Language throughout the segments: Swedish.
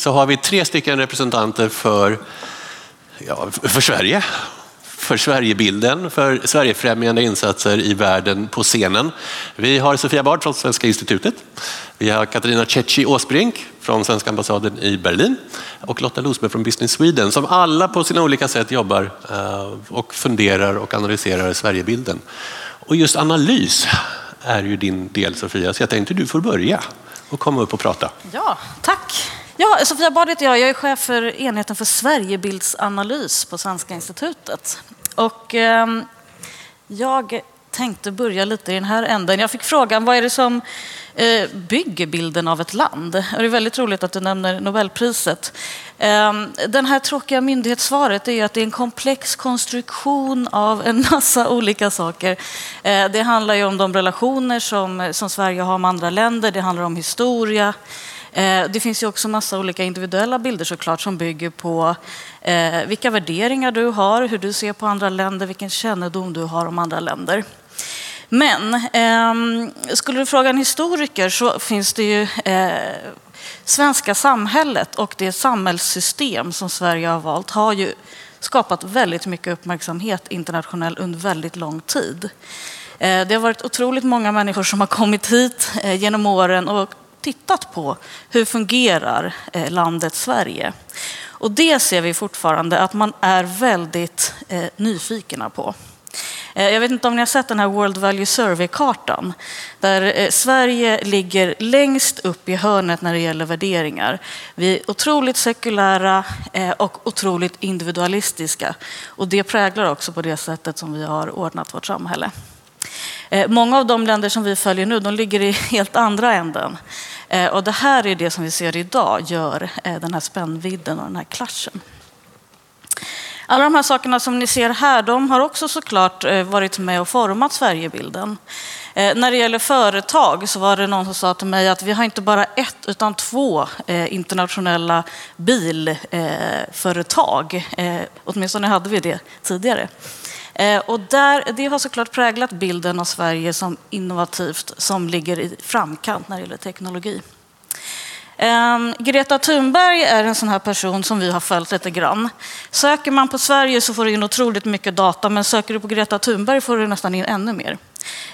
så har vi tre stycken representanter för, ja, för Sverige för Sverigebilden, för Sverigefrämjande insatser i världen på scenen. Vi har Sofia Bard från Svenska institutet. Vi har Katarina Cecchi Åsbrink från Svenska ambassaden i Berlin och Lotta Losberg från Business Sweden som alla på sina olika sätt jobbar eh, och funderar och analyserar Sverigebilden. Och just analys är ju din del Sofia, så jag tänkte du får börja och komma upp och prata. Ja, tack. Ja, Sofia Bard heter jag. Jag är chef för enheten för Sverigebildsanalys på Svenska institutet. Och eh, jag tänkte börja lite i den här änden. Jag fick frågan, vad är det som eh, bygger bilden av ett land? Och det är väldigt roligt att du nämner Nobelpriset. Eh, den här tråkiga myndighetssvaret är att det är en komplex konstruktion av en massa olika saker. Eh, det handlar ju om de relationer som, som Sverige har med andra länder, det handlar om historia, Eh, det finns ju också massa olika individuella bilder såklart som bygger på eh, vilka värderingar du har, hur du ser på andra länder, vilken kännedom du har om andra länder. Men eh, skulle du fråga en historiker så finns det ju eh, svenska samhället och det samhällssystem som Sverige har valt har ju skapat väldigt mycket uppmärksamhet internationellt under väldigt lång tid. Eh, det har varit otroligt många människor som har kommit hit eh, genom åren och tittat på hur fungerar eh, landet Sverige. Och det ser vi fortfarande att man är väldigt eh, nyfikna på. Eh, jag vet inte om ni har sett den här World Value Survey-kartan där Sverige ligger längst upp i hörnet när det gäller värderingar. Vi är otroligt sekulära och otroligt individualistiska och det präglar också på det sättet som vi har ordnat vårt samhälle. Många av de länder som vi följer nu de ligger i helt andra änden. Eh, och det här är det som vi ser idag gör eh, den här spännvidden och den här klaschen. Alla de här sakerna som ni ser här de har också såklart eh, varit med och format Sverigebilden. När det gäller företag så var det någon som sa till mig att vi har inte bara ett utan två internationella bilföretag. Åtminstone hade vi det tidigare. Eh, och där, det har såklart präglat bilden av Sverige som innovativt, som ligger i framkant när det gäller teknologi. Ehm, Greta Thunberg är en sån här person som vi har följt lite grann. Söker man på Sverige så får du in otroligt mycket data, men söker du på Greta Thunberg får du nästan in ännu mer.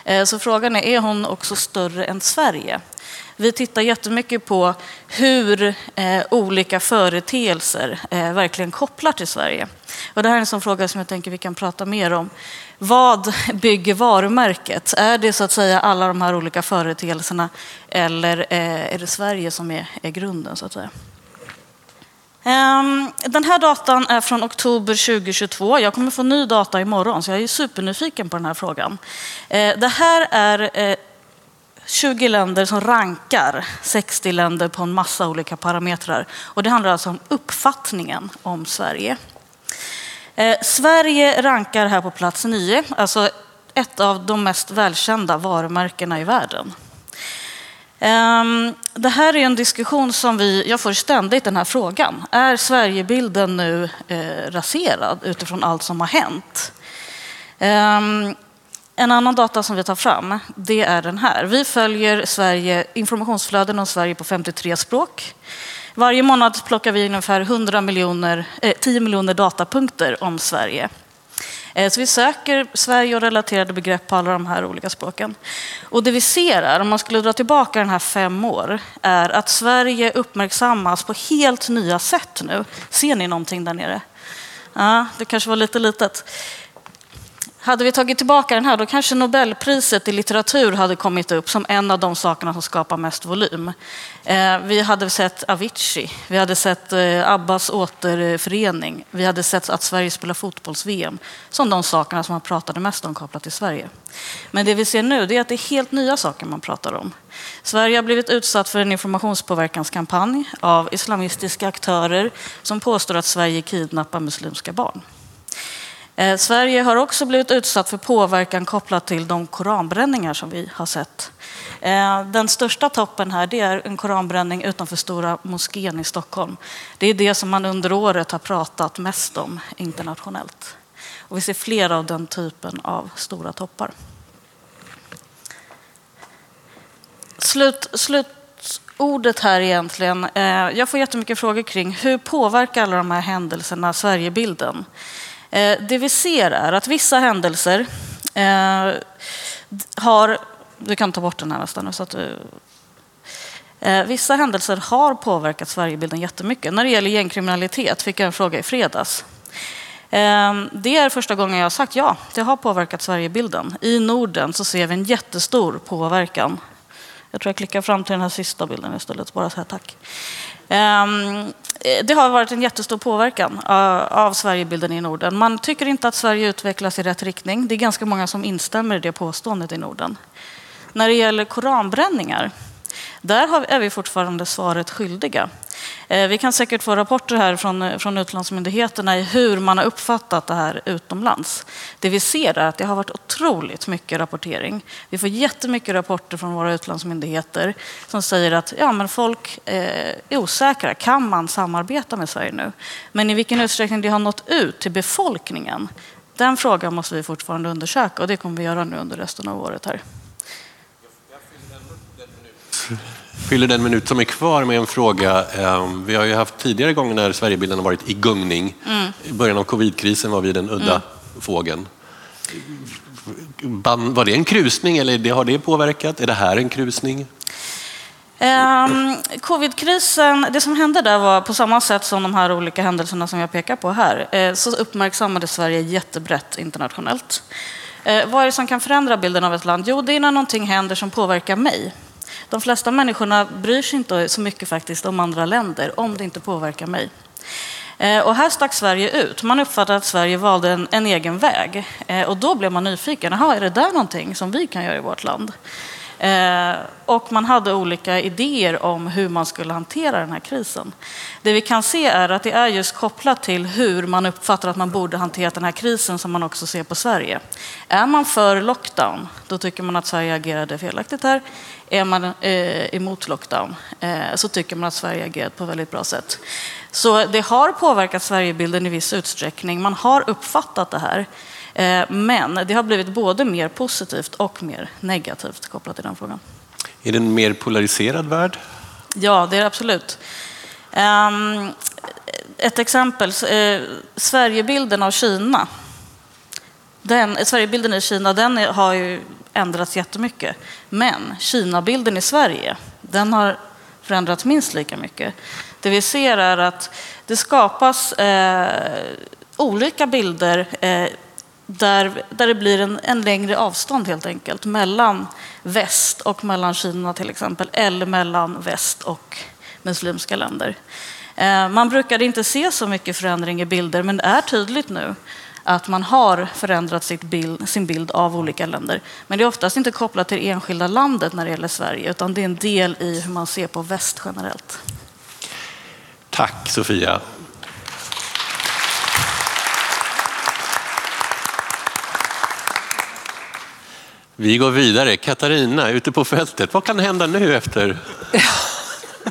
Eh, så frågan är, är hon också större än Sverige? Vi tittar jättemycket på hur eh, olika företeelser eh, verkligen kopplar till Sverige. Och det här är en sån fråga som jag tänker vi kan prata mer om. Vad bygger varumärket? Är det så att säga alla de här olika företeelserna eller eh, är det Sverige som är, är grunden så att säga? Ehm, den här datan är från oktober 2022. Jag kommer få ny data imorgon, så jag är supernyfiken på den här frågan. Eh, det här är eh, 20 länder som rankar 60 länder på en massa olika parametrar. Och det handlar alltså om uppfattningen om Sverige. Eh, Sverige rankar här på plats 9, alltså ett av de mest välkända varumärkena i världen. Ehm, det här är en diskussion som vi, jag får ständigt den här frågan. Är Sverigebilden nu eh, raserad utifrån allt som har hänt? Ehm, en annan data som vi tar fram, det är den här. Vi följer Sverige, informationsflöden om Sverige på 53 språk. Varje månad plockar vi ungefär 100 miljoner, eh, 10 miljoner datapunkter om Sverige. Eh, så vi söker Sverige och relaterade begrepp på alla de här olika språken. Och det vi ser är, om man skulle dra tillbaka den här fem år, är att Sverige uppmärksammas på helt nya sätt nu. Ser ni någonting där nere? Ja, det kanske var lite litet. Hade vi tagit tillbaka den här, då kanske Nobelpriset i litteratur hade kommit upp som en av de sakerna som skapar mest volym. Eh, vi hade sett Avicii, vi hade sett eh, Abbas återförening, vi hade sett att Sverige spelar fotbolls-VM som de sakerna som man pratade mest om kopplat till Sverige. Men det vi ser nu är att det är helt nya saker man pratar om. Sverige har blivit utsatt för en informationspåverkanskampanj av islamistiska aktörer som påstår att Sverige kidnappar muslimska barn. Eh, Sverige har också blivit utsatt för påverkan kopplat till de koranbränningar som vi har sett. Eh, den största toppen här det är en koranbränning utanför Stora moskén i Stockholm. Det är det som man under året har pratat mest om internationellt. Och vi ser flera av den typen av stora toppar. Slut, slut ordet här egentligen. Eh, jag får jättemycket frågor kring hur påverkar alla de här händelserna Sverigebilden? Eh, det vi ser är att vissa händelser eh, har... Du kan ta bort den här nästan. Så att du, eh, vissa händelser har påverkat Sverigebilden jättemycket. När det gäller gängkriminalitet fick jag en fråga i fredags. Det är första gången jag har sagt ja, det har påverkat Sverigebilden. I Norden så ser vi en jättestor påverkan jag tror jag klickar fram till den här sista bilden istället. Bara säga tack. Ehm, eh, det har varit en jättestor påverkan eh, av Sverigebilden i Norden. Man tycker inte att Sverige utvecklas i rätt riktning. Det är ganska många som instämmer i det påståendet i Norden. När det gäller koranbränningar, där är vi fortfarande svaret skyldiga. Eh, vi kan säkert få rapporter här från, eh, från utlandsmyndigheterna i hur man har uppfattat det här utomlands. Det vi ser är att det har varit otroligt mycket rapportering. Vi får jättemycket rapporter från våra utlandsmyndigheter som säger att ja, men folk eh, är osäkra. Kan man samarbeta med Sverige nu? Men i vilken utsträckning det har nått ut till befolkningen, den frågan måste vi fortfarande undersöka och det kommer vi göra nu under resten av året. här fyller den minut som är kvar med en fråga. Ehm, vi har ju haft tidigare gånger när Sverigebilden har varit i gungning. Mm. I början av covidkrisen var vi den udda mm. fågeln. Var det en krusning eller har det påverkat? Är det här en krusning? Um, Covidkrisen, det som hände där var på samma sätt som de här olika händelserna som jag pekar på här, eh, så uppmärksammade Sverige jättebrett internationellt. Eh, vad är det som kan förändra bilden av ett land? Jo, det är när någonting händer som påverkar mig. De flesta människorna bryr sig inte så mycket faktiskt om andra länder om det inte påverkar mig. Eh, och här stack Sverige ut. Man uppfattade att Sverige valde en, en egen väg. Eh, och då blev man nyfiken. Jaha, är det där någonting som vi kan göra i vårt land? Eh, och man hade olika idéer om hur man skulle hantera den här krisen. Det vi kan se är att det är just kopplat till hur man uppfattar att man borde hantera den här krisen som man också ser på Sverige. Är man för lockdown, då tycker man att Sverige agerade felaktigt här. Är man eh, emot lockdown eh, så tycker man att Sverige agerat på ett väldigt bra sätt. Så det har påverkat Sverigebilden i viss utsträckning. Man har uppfattat det här. Eh, men det har blivit både mer positivt och mer negativt kopplat till den frågan. Är det en mer polariserad värld? Ja, det är det absolut. Ehm, ett exempel, eh, Sverigebilden av Kina. Den, Sverigebilden i Kina den har ju ändrats jättemycket. Men Kinabilden i Sverige, den har förändrats minst lika mycket. Det vi ser är att det skapas eh, olika bilder eh, där, där det blir en, en längre avstånd helt enkelt mellan väst och mellan Kina till exempel, eller mellan väst och muslimska länder. Eh, man brukade inte se så mycket förändring i bilder, men det är tydligt nu att man har förändrat sitt bild, sin bild av olika länder. Men det är oftast inte kopplat till enskilda landet när det gäller Sverige, utan det är en del i hur man ser på väst generellt. Tack Sofia. Vi går vidare. Katarina, ute på fältet. Vad kan hända nu efter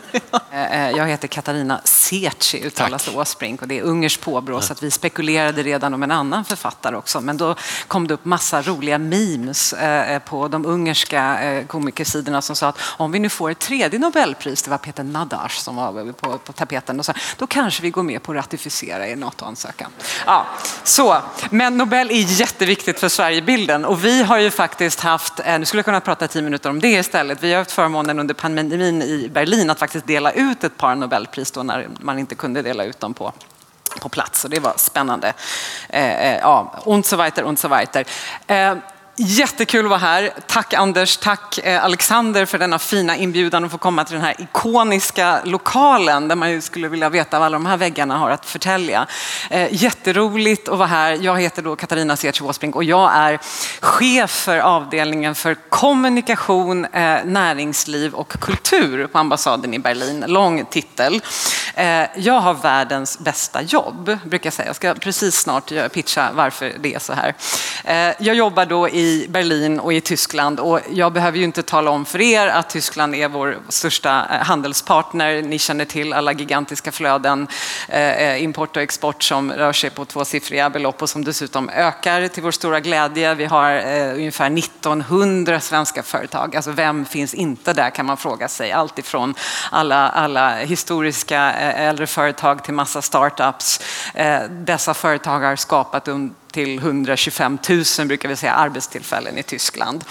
jag heter Katarina Serci, uttalas det Åsbrink, och det är ungerskt påbrå, så att vi spekulerade redan om en annan författare också. Men då kom det upp massa roliga memes eh, på de ungerska eh, komikersidorna som sa att om vi nu får ett tredje Nobelpris, det var Peter Nadash som var på, på tapeten, och så, då kanske vi går med på att ratificera i NATO-ansökan. Ja, så. Men Nobel är jätteviktigt för Sverigebilden och vi har ju faktiskt haft, nu skulle jag kunna prata tio minuter om det istället, vi har haft förmånen under pandemin i Berlin att faktiskt dela ut ett par Nobelpris då när man inte kunde dela ut dem på på plats och det var spännande. Eh, eh ja, und so weiter, und so weiter. Eh, Jättekul att vara här. Tack Anders, tack eh, Alexander för denna fina inbjudan att få komma till den här ikoniska lokalen där man ju skulle vilja veta vad alla de här väggarna har att förtälja. Eh, jätteroligt att vara här. Jag heter då Katarina Sertz Åsbrink och jag är chef för avdelningen för kommunikation, eh, näringsliv och kultur på ambassaden i Berlin. Lång titel. Jag har världens bästa jobb, brukar jag säga. Jag ska precis snart pitcha varför det är så här. Jag jobbar då i i Berlin och i Tyskland och jag behöver ju inte tala om för er att Tyskland är vår största eh, handelspartner. Ni känner till alla gigantiska flöden, eh, eh, import och export som rör sig på tvåsiffriga belopp och som dessutom ökar till vår stora glädje. Vi har eh, ungefär 1900 svenska företag. Alltså vem finns inte där kan man fråga sig. Allt ifrån alla, alla historiska äldre företag till massa startups. Dessa företag har skapat till 125 000 brukar vi säga, arbetstillfällen i Tyskland.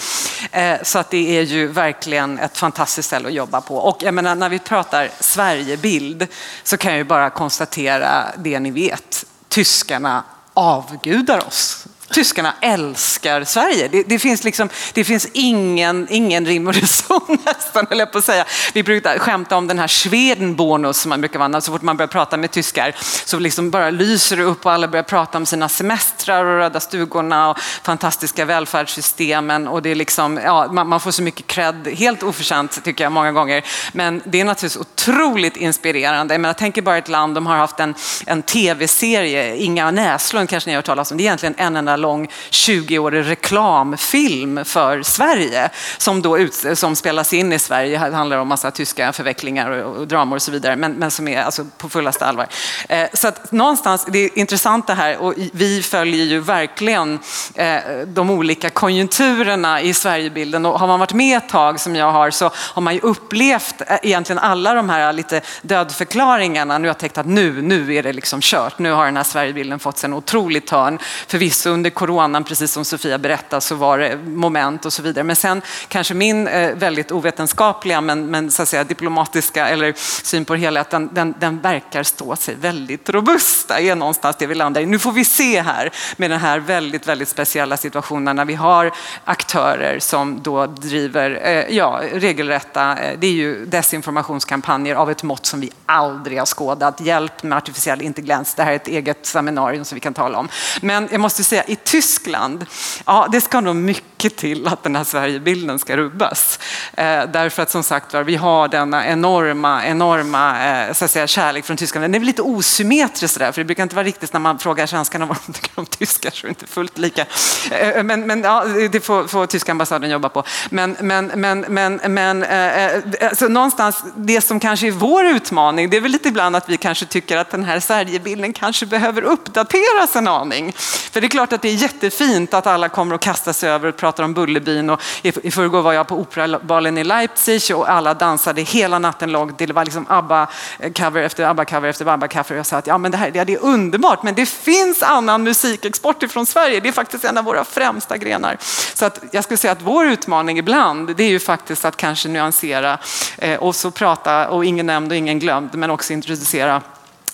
Eh, så att det är ju verkligen ett fantastiskt ställe att jobba på. Och jag menar, när vi pratar Sverigebild så kan jag ju bara konstatera det ni vet. Tyskarna avgudar oss tyskarna älskar Sverige. Det, det, finns, liksom, det finns ingen, ingen rim och reson nästan, höll jag på att säga. Vi brukar skämta om den här Schwedenbonus som man brukar vara. Alltså, så fort man börjar prata med tyskar så liksom bara lyser det upp och alla börjar prata om sina semestrar och röda stugorna och fantastiska välfärdssystemen. Och det är liksom, ja, man, man får så mycket cred, helt oförtjänt tycker jag många gånger. Men det är naturligtvis otroligt inspirerande. Men jag tänker bara ett land, de har haft en, en tv-serie, Inga Näslund kanske ni har hört talas om. Det är egentligen en enda lång 20-årig reklamfilm för Sverige som, då ut, som spelas in i Sverige. Det handlar om massa tyska förvecklingar och, och dramor och så vidare, men, men som är alltså på fullaste allvar. Eh, så att någonstans, det är intressant det här och vi följer ju verkligen eh, de olika konjunkturerna i Sverigebilden och har man varit med ett tag som jag har så har man ju upplevt eh, egentligen alla de här lite dödförklaringarna. Nu har jag tänkt att nu, nu är det liksom kört. Nu har den här Sverigebilden fått sig en otrolig törn. Förvisso under coronan, precis som Sofia berättade, så var det moment och så vidare. Men sen kanske min eh, väldigt ovetenskapliga men, men så att säga, diplomatiska eller syn på helheten, den, den verkar stå sig väldigt robust. Det är någonstans det vi landar i. Nu får vi se här med den här väldigt, väldigt speciella situationen när vi har aktörer som då driver eh, ja, regelrätta, eh, det är ju desinformationskampanjer av ett mått som vi aldrig har skådat. Hjälp med artificiell intelligens, det här är ett eget seminarium som vi kan tala om. Men jag måste säga, i Tyskland, ja det ska nog mycket till att den här Sverigebilden ska rubbas. Eh, därför att som sagt vi har denna enorma, enorma eh, så att säga, kärlek från tyskarna. Den är lite osymmetrisk där, för det brukar inte vara riktigt när man frågar svenskarna vad de tycker om tyskar så är det inte fullt lika. Eh, men, men ja, det får, får tyska ambassaden jobba på. Men, men, men, men, men eh, eh, alltså någonstans, det som kanske är vår utmaning, det är väl lite ibland att vi kanske tycker att den här Sverigebilden kanske behöver uppdateras en aning. För det är klart att det är jättefint att alla kommer att kasta sig över och pratar om Bullerbyn. Och i förrgår var jag på Operabalen i Leipzig och alla dansade hela natten lång. Det var liksom ABBA-cover eh, efter ABBA-cover efter ABBA-cover. Jag sa att ja, men det, här, ja, det är underbart, men det finns annan musikexport ifrån Sverige. Det är faktiskt en av våra främsta grenar. Så att jag skulle säga att vår utmaning ibland, det är ju faktiskt att kanske nyansera eh, och så prata, och ingen nämnd och ingen glömd, men också introducera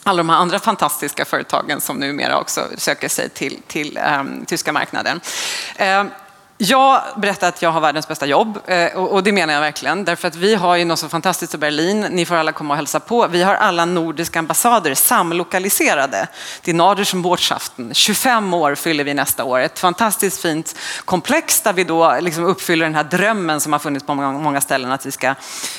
alla de här andra fantastiska företagen som numera också söker sig till, till um, tyska marknaden. Um, jag berättar att jag har världens bästa jobb eh, och det menar jag verkligen. Därför att vi har ju något så fantastiskt i Berlin. Ni får alla komma och hälsa på. Vi har alla nordiska ambassader samlokaliserade till Naderschen Botschaften. 25 år fyller vi nästa år. Ett fantastiskt fint komplex där vi då liksom uppfyller den här drömmen som har funnits på många ställen att vi ska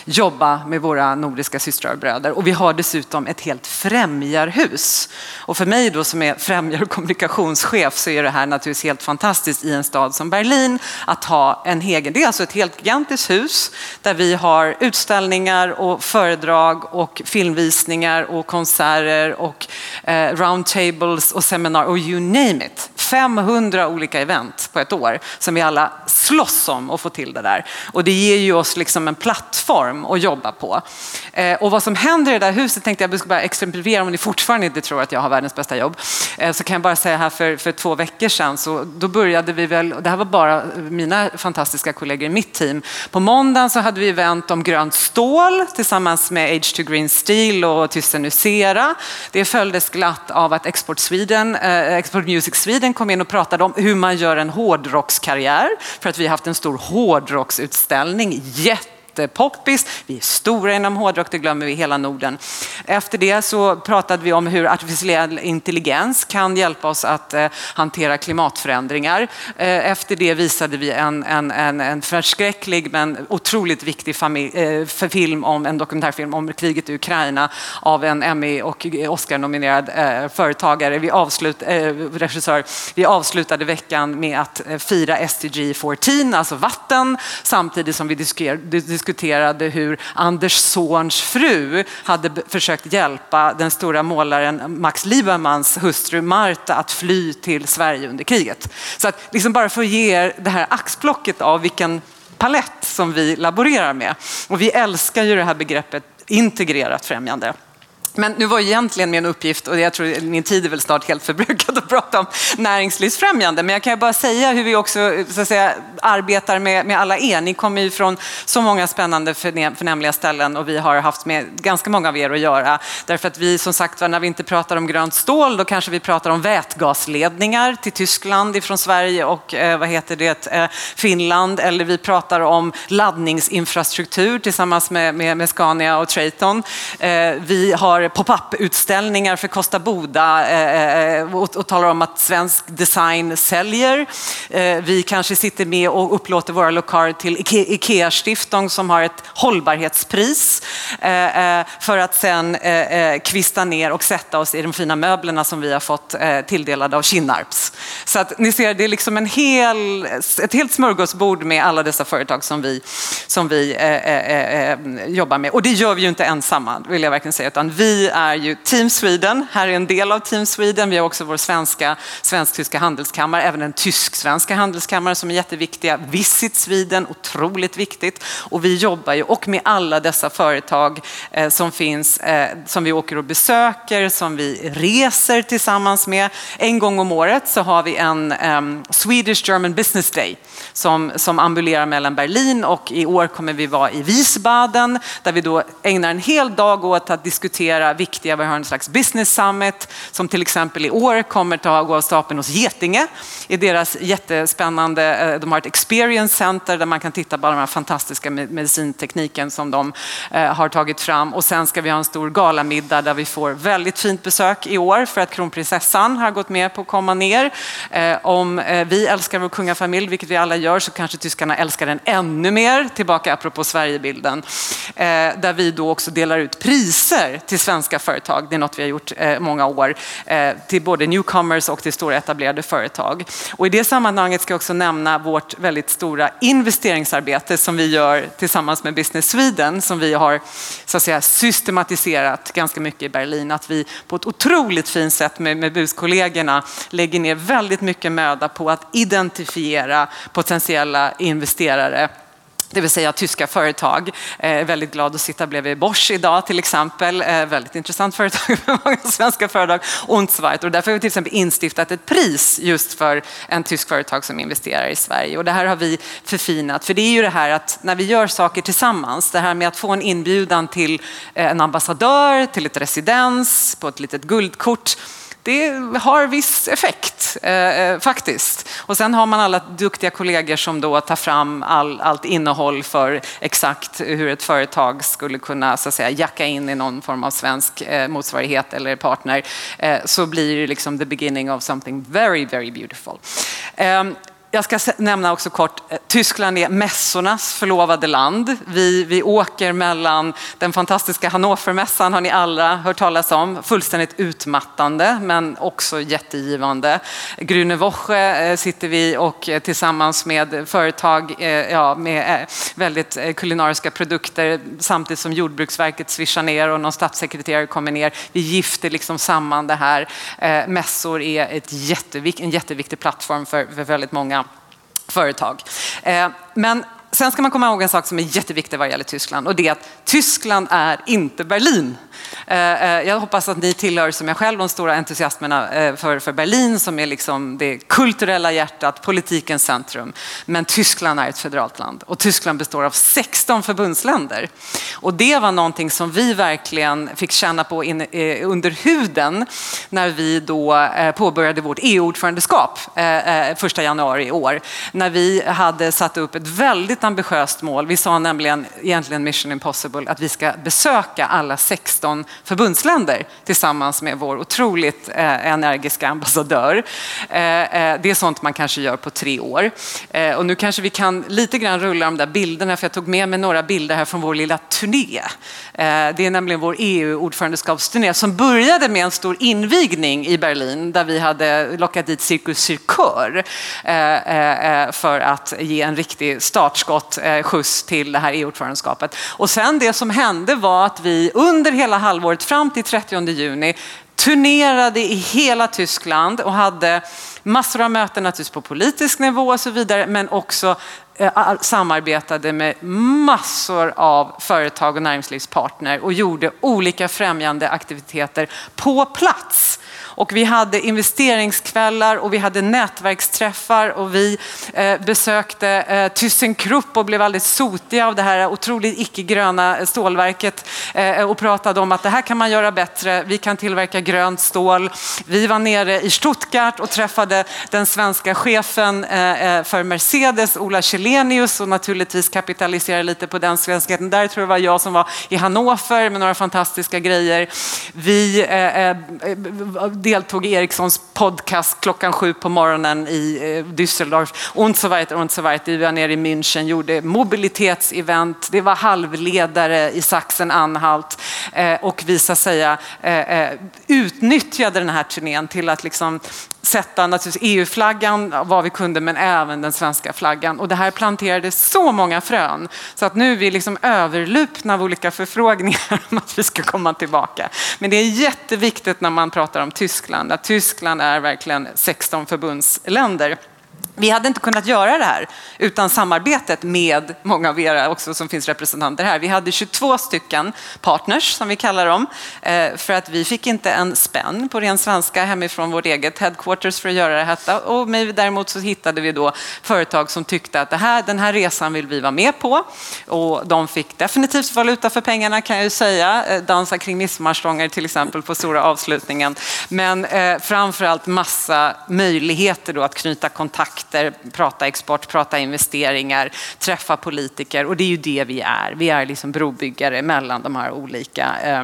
jobba med våra nordiska systrar och bröder. Och vi har dessutom ett helt främjarhus. Och för mig då som är främjar och kommunikationschef så är det här naturligtvis helt fantastiskt i en stad som Berlin Berlin att ha en egen. Det är alltså ett helt gigantiskt hus där vi har utställningar och föredrag och filmvisningar och konserter och eh, roundtables och seminarier och you name it. 500 olika event på ett år som vi alla slåss om att få till det där. Och det ger ju oss liksom en plattform att jobba på. Eh, och vad som händer i det där huset tänkte jag bara exemplifiera om ni fortfarande inte tror att jag har världens bästa jobb. Eh, så kan jag bara säga här för, för två veckor sedan så då började vi väl, det här var bara eh, mina fantastiska kollegor i mitt team. På måndagen så hade vi event om grönt stål tillsammans med H2 Green Steel och Thyssen Nucera. Det följdes glatt av att Export, Sweden, eh, Export Music Sweden kom in och pratade om hur man gör en hårdrockskarriär för att vi har haft en stor hårdrocksutställning. Jätte jättepoppis. Eh, vi är stora inom hårdrock, det glömmer vi hela Norden. Efter det så pratade vi om hur artificiell intelligens kan hjälpa oss att eh, hantera klimatförändringar. Eh, efter det visade vi en, en, en, en förskräcklig men otroligt viktig film om en dokumentärfilm om kriget i Ukraina av en Emmy och Oscar-nominerad företagare, vi, avslut, regissör. Vi avslutade veckan med att fira SDG 14, alltså vatten, samtidigt som vi diskuterade hur Anders Zorns fru hade försökt hjälpa den stora målaren Max Liebermans hustru Marta att fly till Sverige under kriget. Så att liksom bara för att ge er det här axplocket av vilken palett som vi laborerar med. Och vi älskar ju det här begreppet integrerat främjande. Men nu var egentligen min uppgift, och jag tror min tid är väl snart helt förbrukad att prata om näringslivsfrämjande, men jag kan ju bara säga hur vi också så att säga, arbetar med, med alla er. Ni kommer ju från så många spännande förnämliga ställen och vi har haft med ganska många av er att göra. Därför att vi som sagt när vi inte pratar om grönt stål, då kanske vi pratar om vätgasledningar till Tyskland ifrån Sverige och eh, vad heter det, eh, Finland, eller vi pratar om laddningsinfrastruktur tillsammans med, med, med Scania och Traton. Eh, vi har har pop-up-utställningar för Kosta Boda eh, eh, eh, och, och talar om att svensk design säljer. Vi kanske sitter med och upplåter våra lokaler till Ikea Stiftung som har ett hållbarhetspris för att sen kvista ner och sätta oss i de fina möblerna som vi har fått tilldelade av Kinnarps. Så att ni ser, det är liksom en hel, ett helt smörgåsbord med alla dessa företag som vi, som vi jobbar med. Och det gör vi ju inte ensamma, vill jag verkligen säga, utan vi är ju Team Sweden, här är en del av Team Sweden. Vi har också vår svenska, svensk-tyska handelskammare, även den tysk-svenska handelskammaren som är jätteviktiga. Visit Sweden, otroligt viktigt. Och vi jobbar ju och med alla dessa företag eh, som finns, eh, som vi åker och besöker, som vi reser tillsammans med. En gång om året så har vi en eh, Swedish German Business Day som, som ambulerar mellan Berlin och i år kommer vi vara i Wiesbaden där vi då ägnar en hel dag åt att diskutera arrangera viktiga, vi har en slags business summit som till exempel i år kommer att gå av stapeln hos Getinge i deras jättespännande, eh, de har ett experience center där man kan titta på den här fantastiska medicintekniken som de eh, har tagit fram. Och sen ska vi ha en stor galamiddag där vi får väldigt fint besök i år för att kronprinsessan har gått med på att komma ner. Eh, om vi älskar vår kungafamilj, vilket vi alla gör, så kanske tyskarna älskar den ännu mer, tillbaka apropå Sverigebilden, där vi då också delar ut priser till svenska företag. Det är något vi har gjort eh, många år eh, till både newcomers och till stora etablerade företag. Och I det sammanhanget ska jag också nämna vårt väldigt stora investeringsarbete som vi gör tillsammans med Business Sweden som vi har så att säga, systematiserat ganska mycket i Berlin. Att vi på ett otroligt fint sätt med, med buskollegorna lägger ner väldigt mycket möda på att identifiera potentiella investerare det vill säga tyska företag. Jag är väldigt glad att sitta bredvid Bosch idag till exempel. Eh, väldigt intressant företag för många svenska företag. Och därför har vi till exempel instiftat ett pris just för en tysk företag som investerar i Sverige. Och det här har vi förfinat. För det är ju det här att när vi gör saker tillsammans, det här med att få en inbjudan till eh, en ambassadör, till ett residens, på ett litet guldkort det har viss effekt eh, eh, faktiskt. Och sen har man alla duktiga kollegor som då tar fram all, allt innehåll för exakt hur ett företag skulle kunna så att säga, jacka in i någon form av svensk eh, motsvarighet eller partner. Eh, så blir det liksom the beginning of something very, very beautiful. Ehm, jag ska nämna också kort, eh, Tyskland är mässornas förlovade land. Vi, vi åker mellan den fantastiska Hannovermässan, har ni alla hört talas om. Fullständigt utmattande men också jättegivande. Grüne Woche eh, sitter vi och eh, tillsammans med företag ja, med väldigt kulinariska produkter samtidigt som Jordbruksverket svischar ner och någon statssekreterare kommer ner. Vi gifter liksom samman det här. Mässor är ett jättevik en jätteviktig plattform för, för väldigt många företag. Eh, men sen ska man komma ihåg en sak som är jätteviktig vad gäller Tyskland och det är att Tyskland är inte Berlin. Eh, eh, jag hoppas att ni tillhör, som jag själv, de stora entusiasmerna eh, för, för Berlin som är liksom det kulturella hjärtat, politikens centrum. Men Tyskland är ett federalt land och Tyskland består av 16 förbundsländer. Och det var någonting som vi verkligen fick känna på in, under huden när vi då påbörjade vårt EU-ordförandeskap första januari i år. När vi hade satt upp ett väldigt ambitiöst mål. Vi sa nämligen egentligen mission impossible att vi ska besöka alla 16 förbundsländer tillsammans med vår otroligt eh, energiska ambassadör. Eh, eh, det är sånt man kanske gör på tre år. Eh, och nu kanske vi kan lite grann rulla de där bilderna för jag tog med mig några bilder här från vår lilla turné. Eh, det är nämligen vår EU-ordförandeskapsturné som började med en stor invigning i Berlin där vi hade lockat dit Cirkus Cirkör eh, eh, eh, för att ge en riktig startskott, Eh, skjuts till det här EU-ordförandeskapet. Och sen det som hände var att vi under hela halvåret fram till 30 juni turnerade i hela Tyskland och hade massor av möten naturligtvis på politisk nivå och så vidare, men också eh, samarbetade med massor av företag och näringslivspartner och gjorde olika främjande aktiviteter på plats och vi hade investeringskvällar och vi hade nätverksträffar och vi eh, besökte eh, ThyssenKrupp och blev alldeles sotiga av det här otroligt icke-gröna stålverket eh, och pratade om att det här kan man göra bättre. Vi kan tillverka grönt stål. Vi var nere i Stuttgart och träffade den svenska chefen eh, eh, för Mercedes, Ola Källenius och naturligtvis kapitaliserade lite på den svenskheten. Där tror jag var jag som var i Hannover med några fantastiska grejer. Vi eh, deltog i Ericssons podcast klockan sju på morgonen i eh, Düsseldorf. Und so weiter, und so weiter. Vi var nere i München, gjorde mobilitetsevent. Det var halvledare i Sachsen-Anhalt eh, och vi så att säga eh, utnyttjade den här turnén till att liksom sätta naturligtvis EU-flaggan vad vi kunde men även den svenska flaggan. Och det här planterade så många frön så att nu är vi liksom överlupna av olika förfrågningar om att vi ska komma tillbaka. Men det är jätteviktigt när man pratar om Tyskland att Tyskland är verkligen 16 förbundsländer. Vi hade inte kunnat göra det här utan samarbetet med många av er också som finns representanter här. Vi hade 22 stycken partners som vi kallar dem eh, för att vi fick inte en spänn på ren svenska hemifrån vårt eget headquarters för att göra det här. Och däremot så hittade vi då företag som tyckte att det här, den här resan vill vi vara med på och de fick definitivt valuta för pengarna kan jag ju säga. Eh, dansa kring midsommarstångar till exempel på stora avslutningen. Men eh, framförallt massa möjligheter då att knyta kontakt kontakter, prata export, prata investeringar, träffa politiker och det är ju det vi är. Vi är liksom brobyggare mellan de här olika eh,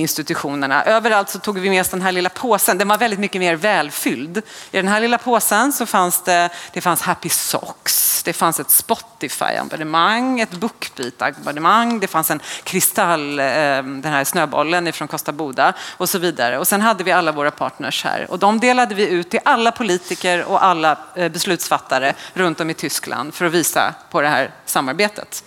institutionerna. Överallt så tog vi med oss den här lilla påsen. Den var väldigt mycket mer välfylld. I den här lilla påsen så fanns det, det fanns Happy Socks, det fanns ett Spotify-abonnemang, ett Bookbeat-abonnemang, det fanns en kristall, ehm, den här snöbollen från Costa Boda och så vidare. Och sen hade vi alla våra partners här och de delade vi ut till alla politiker och alla eh, beslutsfattare runt om i Tyskland för att visa på det här samarbetet.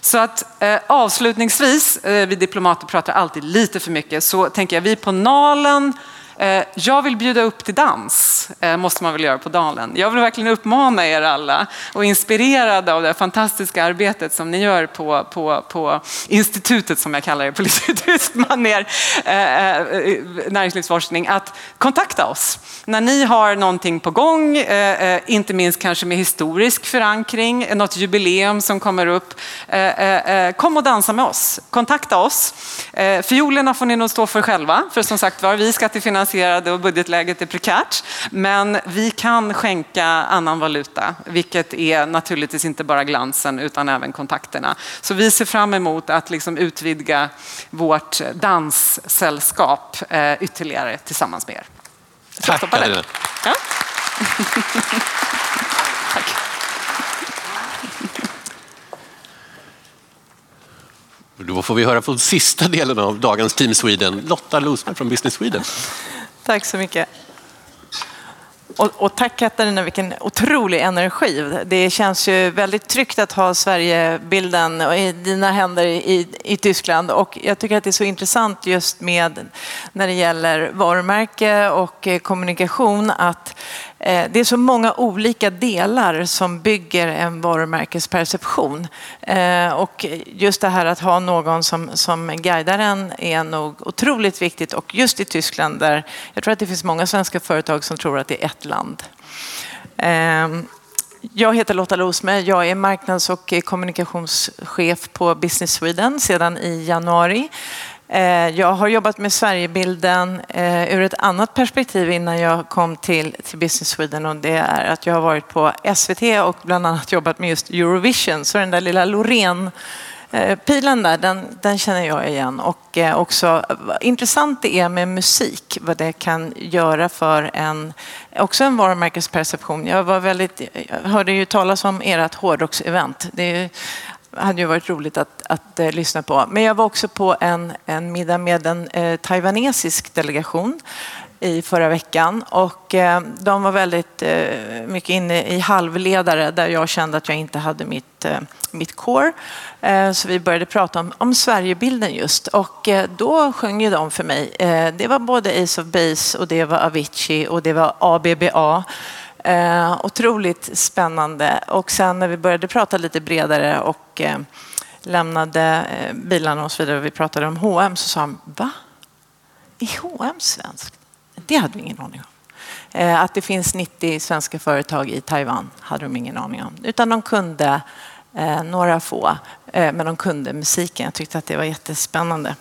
Så att eh, avslutningsvis, eh, vi diplomater pratar alltid lite för mycket, så tänker jag vi på Nalen Eh, jag vill bjuda upp till dans, eh, måste man väl göra på Dalen. Jag vill verkligen uppmana er alla och inspirerade av det fantastiska arbetet som ni gör på, på, på institutet, som jag kallar det, på lite manér, eh, näringslivsforskning, att kontakta oss. När ni har någonting på gång, inte minst kanske med historisk förankring, något jubileum som kommer upp, kom och dansa med oss. Kontakta oss. Fiolerna får ni nog stå för själva, för som sagt var, vi ska till finansierade och budgetläget är prekärt. Men vi kan skänka annan valuta, vilket är naturligtvis inte bara glansen utan även kontakterna. Så vi ser fram emot att liksom utvidga vårt danssällskap eh, ytterligare tillsammans med er. Tack Karina. Ja. Då får vi höra på sista delen av dagens Team Sweden. Lotta Losberg från Business Sweden. Tack så mycket. Och, och, tack Katarina, vilken otrolig energi. Det känns ju väldigt tryggt att ha Sverigebilden i dina händer i, i Tyskland. Och jag tycker att det är så intressant just med när det gäller varumärke och eh, kommunikation att Eh, det är så många olika delar som bygger en varumärkesperception. Eh, och just det här att ha någon som, som guidar en är nog otroligt viktigt. Och just i Tyskland där jag tror att det finns många svenska företag som tror att det är ett land. Eh, jag heter Lotta Losme. Jag är marknads och kommunikationschef på Business Sweden sedan i januari. Eh, jag har jobbat med Sverigebilden eh, ur ett annat perspektiv innan jag kom till, till Business Sweden och det är att jag har varit på SVT och bland annat jobbat med just Eurovision. Så den där lilla Loreen eh, pilen där, den, den, känner jag igen. Och också vad intressant det är med musik, vad det kan göra för en, också en varumärkesperception. Jag, var väldigt, jag hörde ju talas om ert hårdrocksevent. Det hade ju varit roligt att, att eh, lyssna på. Men jag var också på en, en middag med en eh, taiwanesisk delegation i förra veckan och eh, de var väldigt eh, mycket inne i halvledare där jag kände att jag inte hade mitt, eh, mitt core. Eh, så vi började prata om, om Sverigebilden just och då sjöng ju de för mig. Det var både Ace of Base och det var Avicii och det var ABBA. Eh, otroligt spännande. Och sen när vi började prata lite bredare och eh, lämnade eh, bilarna och så vidare och vi pratade om H&M så sa de, va? Är H&M svenskt? Det hade vi ingen aning om. Eh, att det finns 90 svenska företag i Taiwan hade de ingen aning om. Utan de kunde eh, några få, eh, men de kunde musiken. Jag tyckte att det var jättespännande.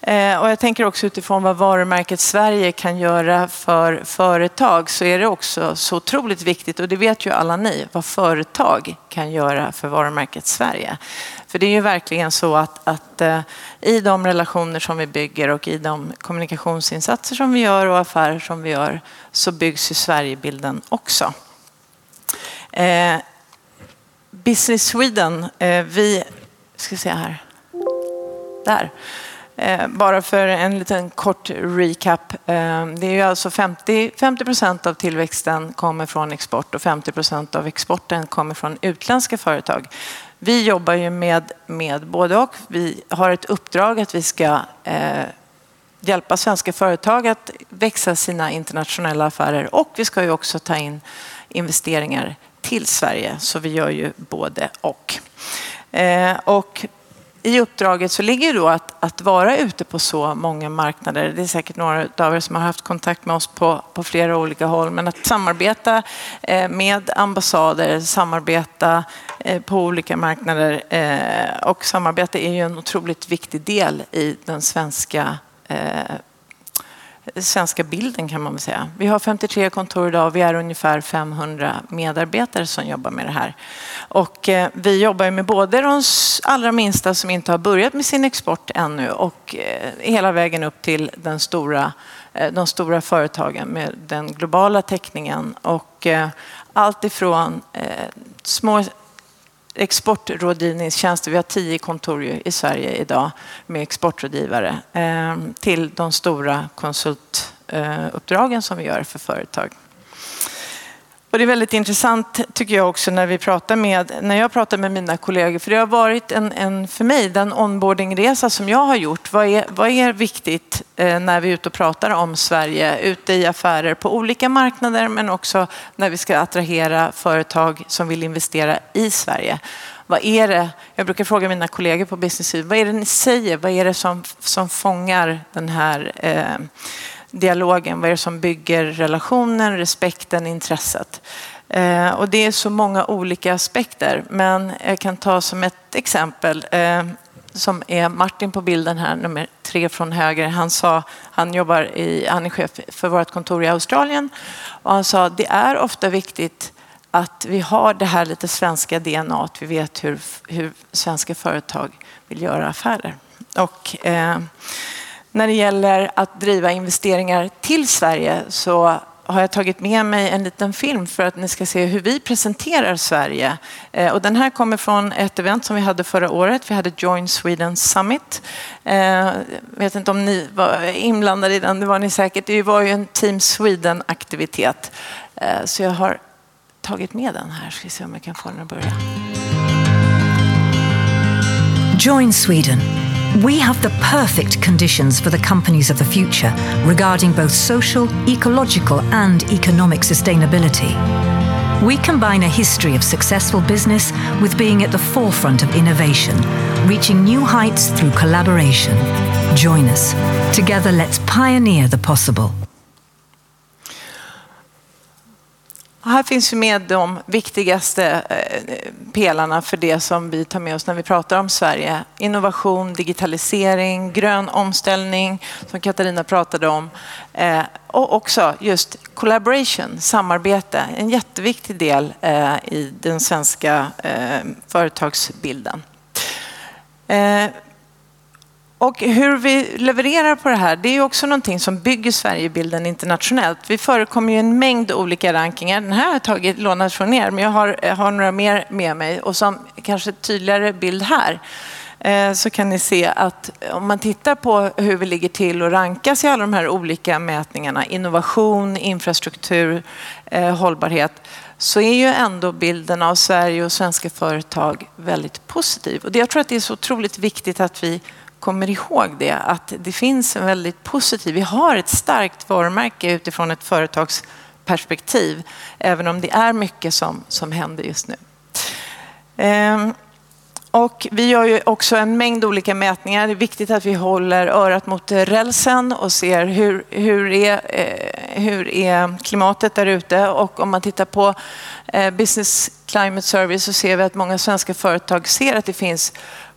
Eh, och jag tänker också utifrån vad varumärket Sverige kan göra för företag så är det också så otroligt viktigt, och det vet ju alla ni, vad företag kan göra för varumärket Sverige. För det är ju verkligen så att, att eh, i de relationer som vi bygger och i de kommunikationsinsatser som vi gör och affärer som vi gör så byggs ju Sverigebilden också. Eh, Business Sweden, eh, vi ska se här. Där. Eh, bara för en liten kort recap. Eh, det är ju alltså 50, 50 procent av tillväxten kommer från export och 50 procent av exporten kommer från utländska företag. Vi jobbar ju med, med både och. Vi har ett uppdrag att vi ska eh, hjälpa svenska företag att växa sina internationella affärer och vi ska ju också ta in investeringar till Sverige, så vi gör ju både och. Eh, och i uppdraget så ligger då att, att vara ute på så många marknader. Det är säkert några av er som har haft kontakt med oss på, på flera olika håll. Men att samarbeta eh, med ambassader, samarbeta eh, på olika marknader eh, och samarbete är ju en otroligt viktig del i den svenska svenska bilden kan man väl säga. Vi har 53 kontor idag och vi är ungefär 500 medarbetare som jobbar med det här. Och eh, vi jobbar med både de allra minsta som inte har börjat med sin export ännu och eh, hela vägen upp till den stora, eh, de stora företagen med den globala täckningen. Och eh, allt ifrån eh, små exportrådgivningstjänster. Vi har tio kontor i Sverige idag med exportrådgivare eh, till de stora konsultuppdragen som vi gör för företag. Och det är väldigt intressant tycker jag också när vi pratar med, när jag pratar med mina kollegor, för det har varit en, en för mig den onboardingresa som jag har gjort. Vad är, vad är viktigt eh, när vi är ute och pratar om Sverige, ute i affärer på olika marknader, men också när vi ska attrahera företag som vill investera i Sverige. Vad är det, jag brukar fråga mina kollegor på Business vad är det ni säger? Vad är det som, som fångar den här eh, dialogen? Vad är det som bygger relationen, respekten, intresset? Eh, och det är så många olika aspekter, men jag kan ta som ett exempel eh, som är Martin på bilden här, nummer tre från höger. Han, sa, han, jobbar i, han är chef för vårt kontor i Australien och han sa det är ofta viktigt att vi har det här lite svenska DNA, att vi vet hur, hur svenska företag vill göra affärer. Och, eh, när det gäller att driva investeringar till Sverige så har jag tagit med mig en liten film för att ni ska se hur vi presenterar Sverige. Eh, och den här kommer från ett event som vi hade förra året. Vi hade Join Sweden Summit. Jag vet inte om ni var inblandade i den, det var ni säkert. Det var ju en Team Sweden-aktivitet. Eh, så jag har tagit med den här. Ska se om jag kan få den att börja. Join Sweden. We have the perfect conditions for the companies of the future regarding both social, ecological, and economic sustainability. We combine a history of successful business with being at the forefront of innovation, reaching new heights through collaboration. Join us. Together, let's pioneer the possible. Här finns med de viktigaste eh, pelarna för det som vi tar med oss när vi pratar om Sverige. Innovation, digitalisering, grön omställning som Katarina pratade om. Eh, och också just collaboration, samarbete. En jätteviktig del eh, i den svenska företagsbilden. Och hur vi levererar på det här, det är också någonting som bygger Sverigebilden internationellt. Vi förekommer ju en mängd olika rankingar. Den här har jag tagit lånat från er, men jag har, har några mer med mig. Och som kanske tydligare bild här eh, så kan ni se att om man tittar på hur vi ligger till och rankas i alla de här olika mätningarna, innovation, infrastruktur, eh, hållbarhet, så är ju ändå bilden av Sverige och svenska företag väldigt positiv. Och jag tror att det är så otroligt viktigt att vi kommer ihåg det, att det finns en väldigt positiv, vi har ett starkt varumärke utifrån ett företagsperspektiv, även om det är mycket som, som händer just nu. Ehm, och vi gör ju också en mängd olika mätningar. Det är viktigt att vi håller örat mot rälsen och ser hur, hur, är, eh, hur är klimatet där ute. Och om man tittar på eh, Business Climate Service så ser vi att många svenska företag ser att det finns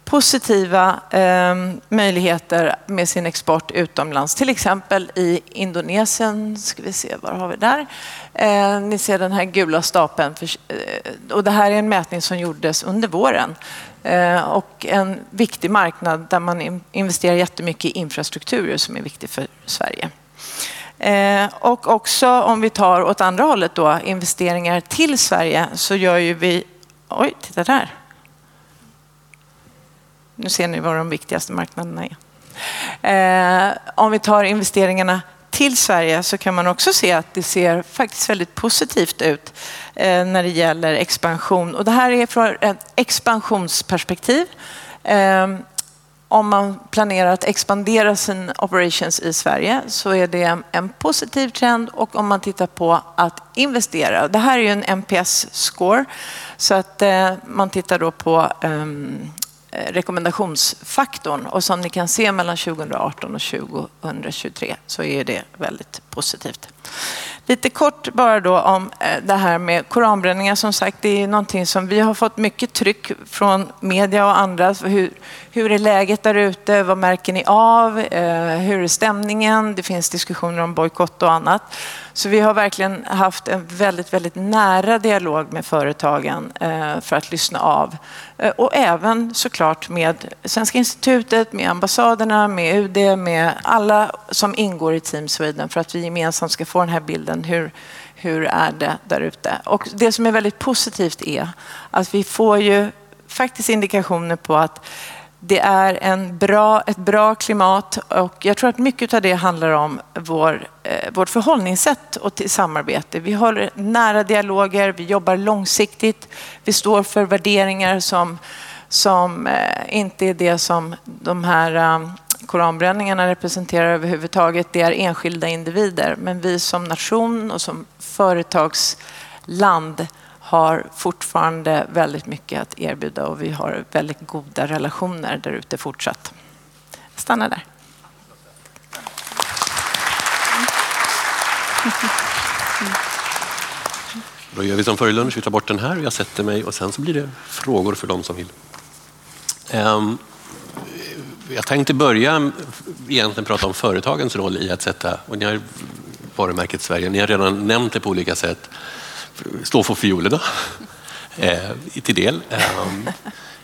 positiva eh, möjligheter med sin export utomlands. Till exempel i Indonesien, ska vi se, var har vi där? Eh, ni ser den här gula stapeln. För, eh, och det här är en mätning som gjordes under våren. Eh, och en viktig marknad där man investerar jättemycket i infrastrukturer som är viktig för Sverige. Eh, och också om vi tar åt andra hållet då, investeringar till Sverige, så gör ju vi... Oj, titta där. Nu ser ni vad de viktigaste marknaderna är. Eh, om vi tar investeringarna till Sverige så kan man också se att det ser faktiskt väldigt positivt ut eh, när det gäller expansion. Och det här är från ett expansionsperspektiv. Eh, om man planerar att expandera sin operations i Sverige så är det en positiv trend och om man tittar på att investera. Det här är ju en NPS-score så att eh, man tittar då på Eh, Eh, rekommendationsfaktorn och som ni kan se mellan 2018 och 2023 så är det väldigt positivt. Lite kort bara då om eh, det här med koranbränningar. Som sagt, det är någonting som vi har fått mycket tryck från media och andra. Hur, hur är läget där ute? Vad märker ni av? Eh, hur är stämningen? Det finns diskussioner om bojkott och annat. Så vi har verkligen haft en väldigt, väldigt nära dialog med företagen för att lyssna av. Eh, och även såklart med Svenska institutet, med ambassaderna, med UD, med alla som ingår i Team Sweden för att vi gemensamt ska få den här bilden. Hur, hur är det där ute? Och det som är väldigt positivt är att vi får ju faktiskt indikationer på att det är en bra, ett bra klimat och jag tror att mycket av det handlar om vår, eh, vårt förhållningssätt och till samarbete. Vi har nära dialoger, vi jobbar långsiktigt, vi står för värderingar som, som eh, inte är det som de här eh, koranbränningarna representerar överhuvudtaget. Det är enskilda individer, men vi som nation och som företagsland har fortfarande väldigt mycket att erbjuda och vi har väldigt goda relationer där ute fortsatt. Jag stannar där. Då gör vi som före lunch, vi tar bort den här och jag sätter mig och sen så blir det frågor för de som vill. Ehm, jag tänkte börja egentligen prata om företagens roll i att sätta, och ni har varumärket Sverige, ni har redan nämnt det på olika sätt, stå för fiolerna eh, till del. Ehm,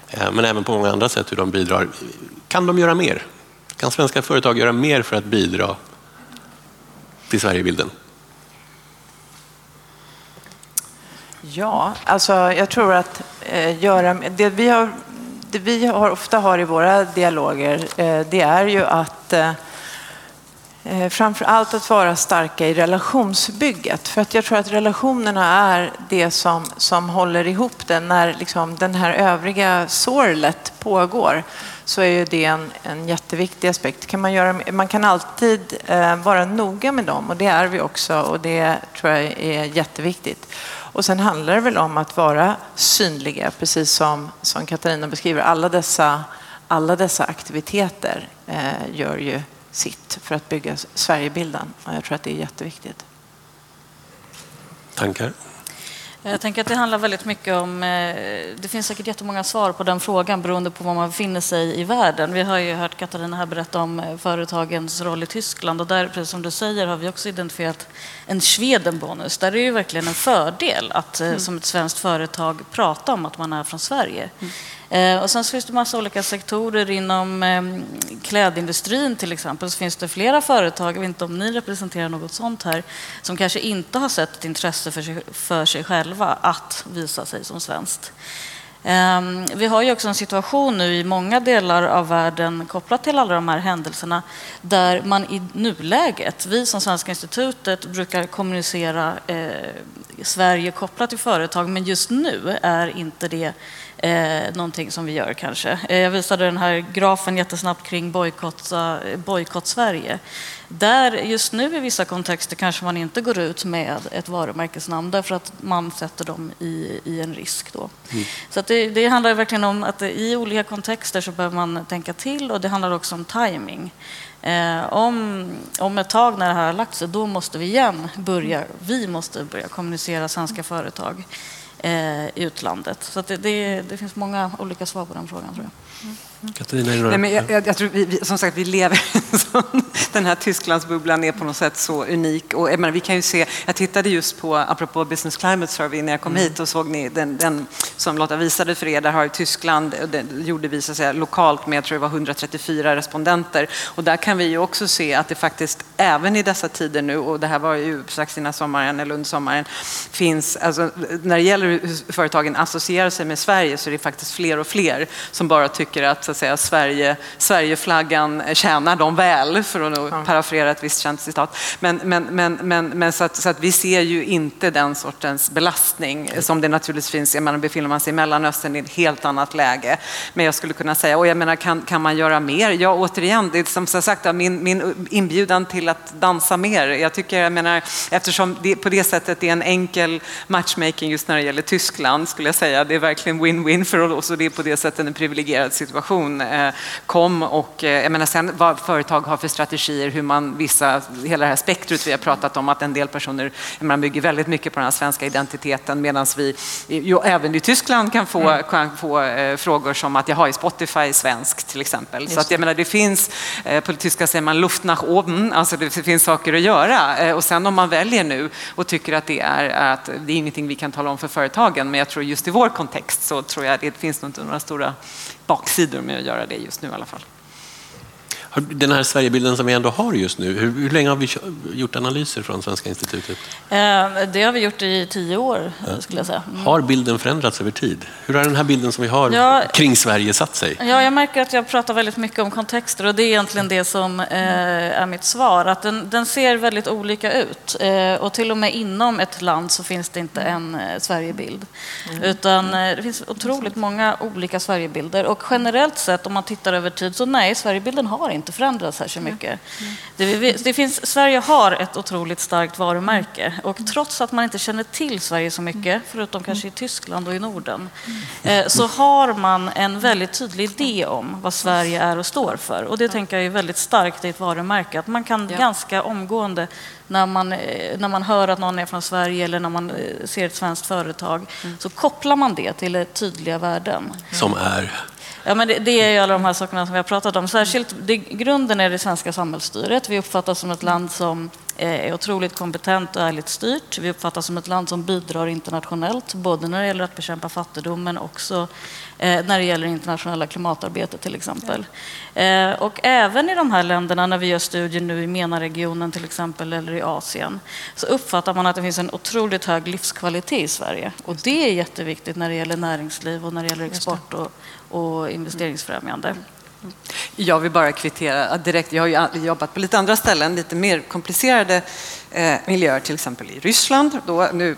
eh, men även på många andra sätt hur de bidrar. Kan de göra mer? Kan svenska företag göra mer för att bidra till Sverigebilden? Ja, alltså jag tror att eh, göra... Det vi, har, det vi har, ofta har i våra dialoger, eh, det är ju att Eh, Eh, framför allt att vara starka i relationsbygget. För att jag tror att relationerna är det som, som håller ihop det. När liksom den här övriga sorlet pågår så är ju det en, en jätteviktig aspekt. Kan man, göra, man kan alltid eh, vara noga med dem och det är vi också och det tror jag är jätteviktigt. Och sen handlar det väl om att vara synliga, precis som, som Katarina beskriver. Alla dessa, alla dessa aktiviteter eh, gör ju sitt för att bygga Sverigebilden. Och jag tror att det är jätteviktigt. Tankar? Jag tänker att det handlar väldigt mycket om... Eh, det finns säkert jättemånga svar på den frågan beroende på var man befinner sig i världen. Vi har ju hört Katarina här berätta om eh, företagens roll i Tyskland och där, precis som du säger, har vi också identifierat en Schwedenbonus. Där är det ju verkligen en fördel att eh, mm. som ett svenskt företag prata om att man är från Sverige. Mm. Eh, och sen finns det massa olika sektorer inom ehm, klädindustrin till exempel. Så finns det flera företag, jag vet inte om ni representerar något sånt här, som kanske inte har sett ett intresse för sig, för sig själva att visa sig som svenskt. Ehm, vi har ju också en situation nu i många delar av världen kopplat till alla de här händelserna där man i nuläget, vi som Svenska institutet brukar kommunicera eh, Sverige kopplat till företag men just nu är inte det eh, någonting som vi gör kanske. Eh, jag visade den här grafen jättesnabbt kring bojkott, Sverige. Där just nu i vissa kontexter kanske man inte går ut med ett varumärkesnamn därför att man sätter dem i, i en risk. Då. Mm. Så det, det, handlar verkligen om att i olika kontexter så behöver man tänka till och det handlar också om timing. Eh, om, om ett tag när det här har lagt sig, då måste vi igen börja, vi måste börja kommunicera svenska företag i utlandet. Så det, det, det, finns många olika svar på den frågan tror jag. Mm. Katarina, Nej, men jag, jag, jag tror vi, vi, som sagt, vi lever Den här Tysklandsbubblan är på något sätt så unik. Och, jag, menar, vi kan ju se, jag tittade just på, apropå Business Climate Survey, när jag kom mm. hit och såg ni den, den, som Lotta visade för er, där har Tyskland, det gjorde vi så att säga, lokalt med, jag tror det var 134 respondenter. Och där kan vi ju också se att det faktiskt, även i dessa tider nu, och det här var ju strax innan sommaren eller under sommaren, finns, alltså, när det gäller hur företagen associerar sig med Sverige så är det faktiskt fler och fler som bara tycker att så att säga, Sverige, Sverigeflaggan tjänar dem väl, för att ja. parafrera ett visst känt citat. Men, men, men, men, men så, att, så, att, vi ser ju inte den sortens belastning som det naturligtvis finns. Jag menar, befinner man sig i Mellanöstern i ett helt annat läge. Men jag skulle kunna säga, och jag menar, kan, kan man göra mer? Ja, återigen, det är som sagt min, min inbjudan till att dansa mer. Jag tycker, jag menar, eftersom det, på det sättet är en enkel matchmaking just när det gäller Tyskland, skulle jag säga. Det är verkligen win-win för oss och det är på det sättet en privilegierad situation diskussion eh, kom och eh, jag menar sen vad företag har för strategier, hur man vissa, hela det här spektrat vi har pratat om att en del personer man bygger väldigt mycket på den svenska identiteten medan vi ju, även i Tyskland kan få, mm. kan få eh, frågor som att jag har Spotify svenskt till exempel. Just så att jag menar det finns, eh, på tyska säger man Luft nach oben, alltså det finns saker att göra eh, och sen om man väljer nu och tycker att det är att det är ingenting vi kan tala om för företagen men jag tror just i vår kontext så tror jag det finns inte några stora baksidor med att göra det just nu i alla fall. Den här Sverigebilden som vi ändå har just nu, hur, hur, länge har vi gjort analyser från Svenska institutet? Eh, det har vi gjort i tio år, skulle jag säga. Mm. Har bilden förändrats över tid? Hur har den här bilden som vi har ja, kring Sverige satt sig? Ja, jag märker att jag pratar väldigt mycket om kontexter och det är egentligen det som eh, är mitt svar. Att den, den ser väldigt olika ut eh, och till och med inom ett land så finns det inte en Sverigebild. Mm. Utan det finns otroligt många olika Sverigebilder och generellt sett om man tittar över tid så nej, Sverigebilden har inte inte förändrats här så mycket. Det, det finns, Sverige har ett otroligt starkt varumärke. Och trots att man inte känner till Sverige så mycket, förutom kanske i Tyskland och i Norden, eh, så har man en väldigt tydlig idé om vad Sverige är och står för. Och det tänker jag är väldigt starkt i ett varumärke, att man kan ganska omgående när man, eh, när man hör att någon är från Sverige eller när man eh, ser ett svenskt företag, så kopplar man det till tydliga värden. Som är? Ja, men det, det, är ju alla de här sakerna som vi har pratat om. Särskilt, det, grunden är det svenska samhällsstyret. Vi uppfattas som ett land som är otroligt kompetent och ärligt styrt. Vi uppfattas som ett land som bidrar internationellt, både när det gäller att bekämpa fattigdom men också eh, när det gäller internationella klimatarbetet till exempel. Eh, och även i de här länderna, när vi gör studier nu i MENA-regionen till exempel eller i Asien, så uppfattar man att det finns en otroligt hög livskvalitet i Sverige. Och det är jätteviktigt när det gäller näringsliv och när det gäller export och, och investeringsfrämjande. Jag vill bara kvittera direkt. Jag har ju jobbat på lite andra ställen, lite mer komplicerade eh, miljöer, till exempel i Ryssland. Då, nu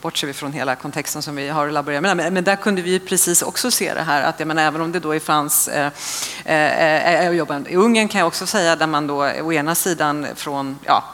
bortser vi från hela kontexten som vi har laborerat med. Men där kunde vi precis också se det här att jag menar, även om det då fanns, eh, eh, eh, jag jobbar, I Ungern kan jag också säga där man då å ena sidan från ja,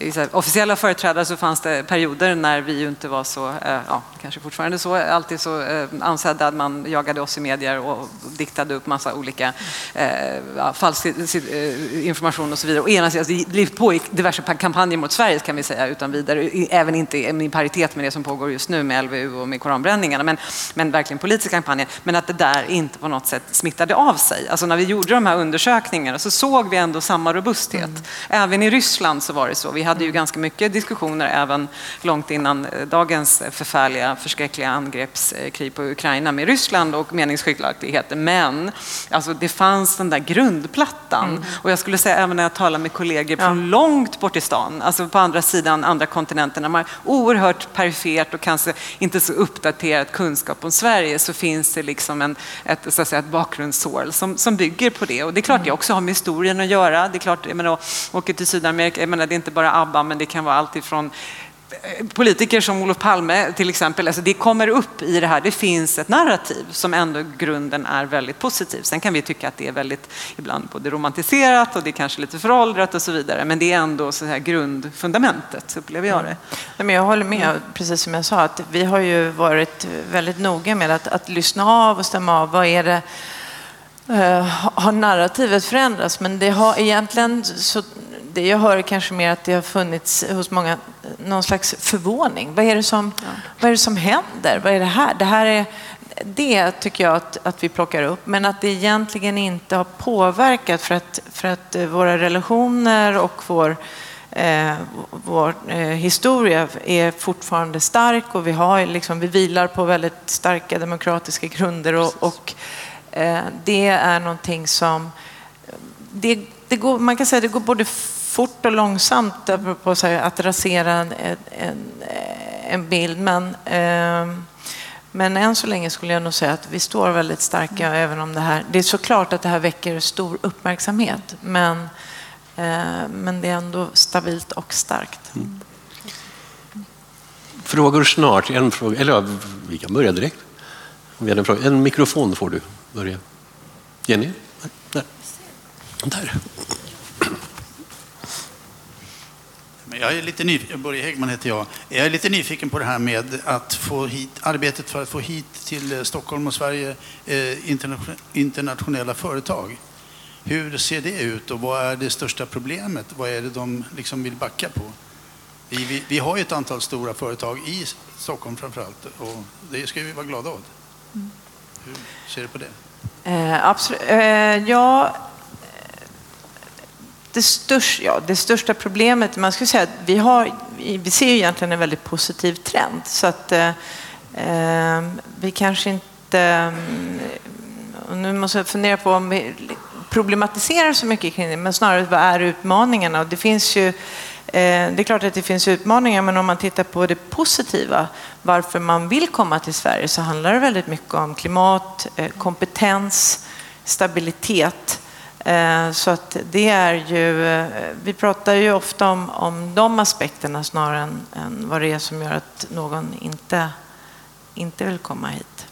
här, officiella företrädare så fanns det perioder när vi inte var så, eh, ja, kanske fortfarande så, alltid så eh, ansedda att man jagade oss i medier och diktade upp massa olika eh, falsk eh, information och så vidare. Och ena alltså, det pågick diverse kampanjer mot Sverige kan vi säga utan vidare, även inte i paritet med det som pågår just nu med LVU och med koranbränningarna, men, men verkligen politiska kampanjer. Men att det där inte på något sätt smittade av sig. Alltså när vi gjorde de här undersökningarna så såg vi ändå samma robusthet. Mm. Även i Ryssland så var det så. Vi hade ju ganska mycket diskussioner även långt innan eh, dagens förfärliga, förskräckliga angreppskrig på Ukraina med Ryssland och meningsskiljaktigheter. Men alltså, det fanns den där grundplattan. Mm. Och jag skulle säga även när jag talar med kollegor ja. från långt bort i stan, alltså på andra sidan andra kontinenter, när man har oerhört perifert och kanske inte så uppdaterat kunskap om Sverige så finns det liksom en, ett, så att säga, ett bakgrundssår som, som bygger på det. Och det är klart det också har med historien att göra. Det är klart, jag menar, åker till Sydamerika, jag menar, det är inte bara ABBA, men det kan vara allt ifrån eh, politiker som Olof Palme till exempel, alltså det kommer upp i det här, det finns ett narrativ som ändå grunden är väldigt positiv. Sen kan vi tycka att det är väldigt ibland både romantiserat och det är kanske lite föråldrat och så vidare, men det är ändå så här grundfundamentet, upplever jag det. Mm. jag håller med, precis som jag sa, att vi har ju varit väldigt noga med att, att lyssna av och stämma av, vad är det har narrativet förändrats, men det har egentligen så det jag hör är kanske mer att det har funnits hos många någon slags förvåning. Vad är det som, ja. vad är det som händer? Vad är det här? Det här är, det tycker jag att, att vi plockar upp, men att det egentligen inte har påverkat för att, för att eh, våra relationer och vår, eh, vår eh, historia är fortfarande stark och vi, har, liksom, vi vilar på väldigt starka demokratiska grunder och, och Eh, det är någonting som... Det, det går, man kan säga att det går både fort och långsamt på att rasera en, en, en bild. Men, ehm, men än så länge skulle jag nog säga att vi står väldigt starka mm. även om det här... Det är såklart att det här väcker stor uppmärksamhet men, eh, men det är ändå stabilt och starkt. Mm. Frågor snart. En fråga, eller ja, vi kan börja direkt. en, fråga. en mikrofon får du börja. Jenny? Där. Där. Jag är lite nyfiken, Börje Häggman heter jag. Jag är lite nyfiken på det här med att få hit, arbetet för att få hit till eh, Stockholm och Sverige eh, internationella företag. Hur ser det ut och vad är det största problemet? Vad är det de liksom vill backa på? Vi, vi, vi har ju ett antal stora företag i Stockholm framförallt och det ska vi vara glada åt. Mm. Hur ser du på det? Eh, absolut. Eh, ja, eh, det, största, ja, det största problemet, man skulle säga att vi, har, vi ser egentligen en väldigt positiv trend. Så att eh, eh vi kanske inte... Mm, nu måste jag fundera på om vi problematiserar så mycket kring det, men snarare vad är utmaningarna? Och det finns ju Eh, det är klart att det finns utmaningar, men om man tittar på det positiva, varför man vill komma till Sverige, så handlar det väldigt mycket om klimat, eh, kompetens, stabilitet. Eh, så att det är ju, eh, vi pratar ju ofta om, om de aspekterna snarare än, än vad det är som gör att någon inte, inte vill komma hit.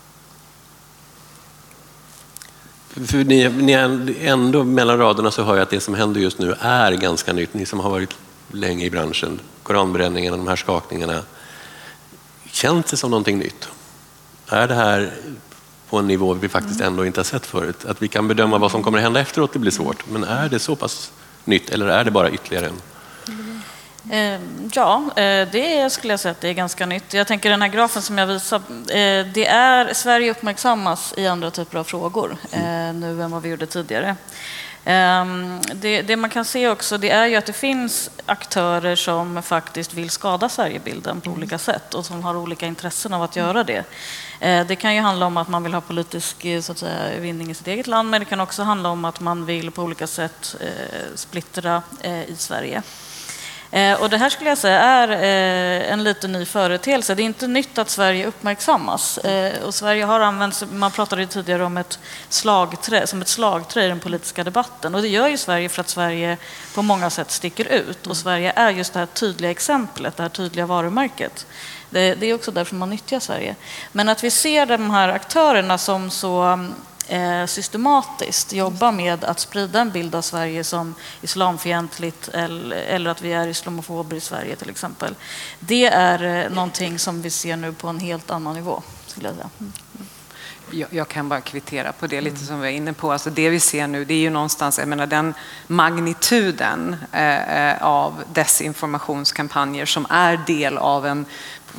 För ni, ni ändå mellan raderna så hör jag att det som händer just nu är ganska nytt. Ni som har varit länge i branschen, koranbränningen och de här skakningarna. Känns det som någonting nytt? Är det här på en nivå vi faktiskt ändå inte har sett förut? Att vi kan bedöma vad som kommer att hända efteråt, det blir svårt. Men är det så pass nytt eller är det bara ytterligare en eh, Ja, eh, det skulle jag säga att det är ganska nytt. Jag tänker den här grafen som jag visar, eh, det är, Sverige uppmärksammas i andra typer av frågor nu än vad vi gjorde tidigare. Ehm, det, det, man kan se också det är ju att det finns aktörer som faktiskt vill skada Sverigebilden på olika sätt och som har olika intressen av att göra det. Eh, det kan ju handla om att man vill ha politisk eh, så att säga, vinning i sitt eget land men det kan också handla om att man vill på olika sätt eh, splittra i Sverige. Eh, och det här skulle jag säga är eh, en lite ny företeelse. Det är inte nytt att Sverige uppmärksammas. Eh, och Sverige har använts, man pratade tidigare om ett slagträ, som ett slagträ i den politiska debatten. Och det gör ju Sverige för att Sverige på många sätt sticker ut. Och Sverige är just det här tydliga exemplet, det här tydliga varumärket. Det, det är också därför man nyttjar Sverige. Men att vi ser de här aktörerna som så mm, Eh, systematiskt jobba med att sprida en bild av Sverige som islamfientligt eller, att vi är islamofober i Sverige till exempel. Det är eh, någonting som vi ser nu på en helt annan nivå. Skulle jag säga. Mm. Jag, jag, kan bara kvittera på det lite som vi är inne på. Alltså det vi ser nu det är ju någonstans, jag menar den magnituden eh, eh av desinformationskampanjer som är del av en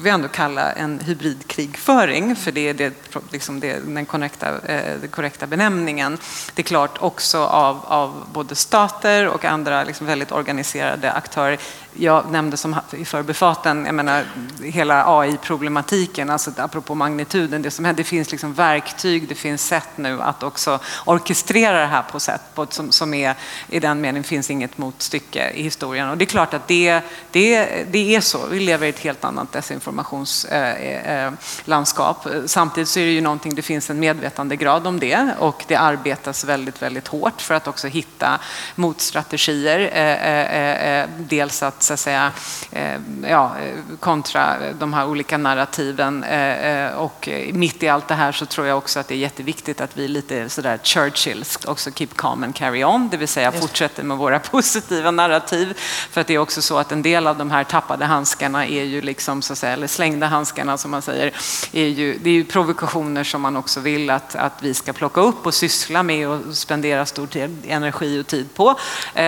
vi ändå kalla en hybridkrigföring, för det är det, liksom det, den korrekta, eh, den korrekta benämningen. Det är klart också av, av både stater och andra liksom väldigt organiserade aktörer jag nämnde som i förbifarten, jag menar hela AI-problematiken, alltså apropå magnituden, det som händer, det finns liksom verktyg, det finns sätt nu att också orkestrera det här på sätt på ett som, som är, i den meningen finns inget motstycke i historien. Och det är klart att det, det, det är så, vi lever i ett helt annat desinformationslandskap. Eh, eh, eh Samtidigt så är det ju någonting, det finns en medvetandegrad om det och det arbetas väldigt, väldigt hårt för att också hitta motstrategier. Eh, eh, eh dels att så att säga, eh, ja, kontra de här olika narrativen. Eh, eh, och mitt i allt det här så tror jag också att det är jätteviktigt att vi lite sådär Churchill också keep calm and carry on, det vill säga fortsätter med våra positiva narrativ. För att det är också så att en del av de här tappade handskarna är ju liksom, så att säga, eller slängda handskarna som man säger, är ju, det är ju provokationer som man också vill att, att vi ska plocka upp och syssla med och spendera stor energi och tid på.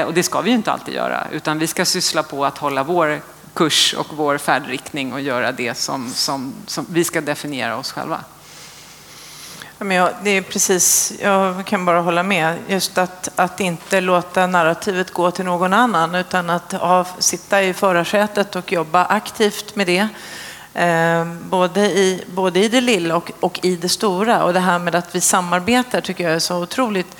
Och det ska vi ju inte alltid göra, utan vi ska syssla på att hålla vår kurs och vår färdriktning och göra det som, som, som vi ska definiera oss själva. Men jag, det är precis, jag kan bara hålla med. Just att, att inte låta narrativet gå till någon annan utan att ha, sitta i förarsätet och jobba aktivt med det. Eh, både, i, både i det lilla och, och i det stora. Och det här med att vi samarbetar tycker jag är så otroligt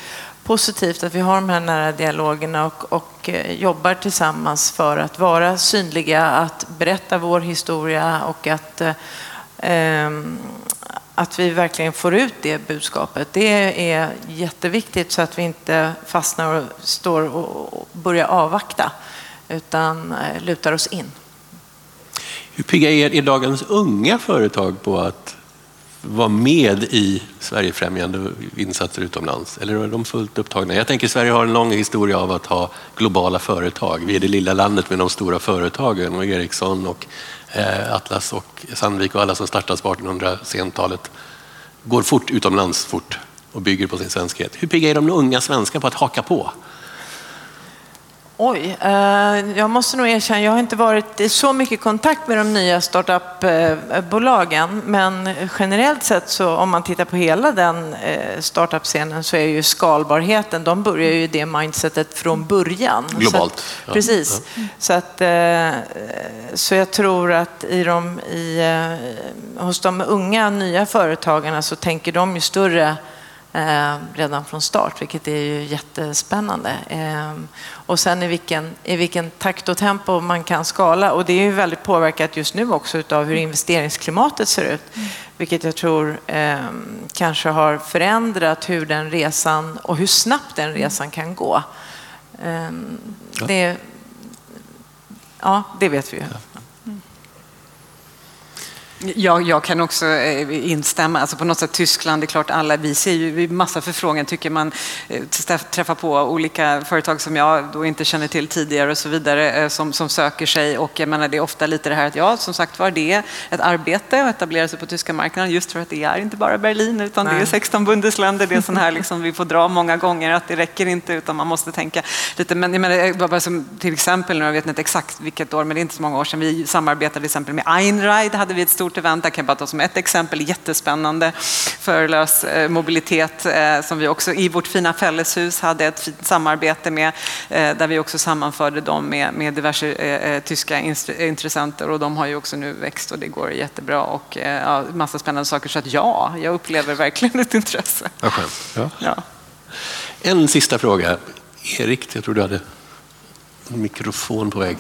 positivt att vi har de här nära dialogerna och, och eh, jobbar tillsammans för att vara synliga, att berätta vår historia och att, eh, ehm, att vi verkligen får ut det budskapet. Det är jätteviktigt så att vi inte fastnar och står och börjar avvakta utan eh, lutar oss in. Hur pigga är, är dagens unga företag på att vara med i Sverigefrämjande insatser utomlands? Eller är de fullt upptagna? Jag tänker Sverige har en lång historia av att ha globala företag. Vi är det lilla landet med de stora företagen och Ericsson och eh, Atlas och Sandvik och alla som startades på 1800-talet går fort utomlands fort och bygger på sin svenskhet. Hur pigga är de unga svenskar på att haka på? Oj, eh, jag måste nog erkänna, jag har inte varit i så mycket kontakt med de nya startup-bolagen, men generellt sett så om man tittar på hela den eh, startup-scenen så är ju skalbarheten, de börjar ju det mindsetet från början. Globalt. Att, ja. Precis. Ja. Så, att, eh, så jag tror att i de, i, hos de unga nya företagarna så tänker de ju större Eh, redan från start, vilket är ju jättespännande. Eh, och sen i vilken, i vilken takt och tempo man kan skala. Och det är ju väldigt påverkat just nu också av hur investeringsklimatet ser ut, mm. vilket jag tror eh, kanske har förändrat hur den resan och hur snabbt den resan kan gå. Eh, det, ja, det vet vi ju. Ja, jag kan också eh, instämma. Alltså på något sätt Tyskland, det är klart alla, vi ser ju massa förfrågningar, tycker man eh, träffar på olika företag som jag då inte känner till tidigare och så vidare eh, som, som söker sig och jag menar det är ofta lite det här att ja, som sagt var, det är ett arbete att etablera sig på tyska marknaden just för att det är inte bara Berlin utan Nej. det är 16 bundesländer, det är sån här liksom vi får dra många gånger att det räcker inte utan man måste tänka lite. Men jag menar, bara som till exempel, jag vet inte exakt vilket år, men det är inte så många år sedan, vi samarbetade till exempel med Einride, hade vi ett stort stort event. Jag kan bara ta som ett exempel, jättespännande förelös eh, mobilitet eh, som vi också i vårt fina fälleshus hade ett fint samarbete med eh, där vi också sammanförde dem med, med diverse tyska intressenter och de har ju också nu växt och det går jättebra och ja, massa spännande saker. Så att ja, jag upplever verkligen ett intresse. Ja. Ja. En sista fråga. Erik, jag tror du hade en mikrofon på väg.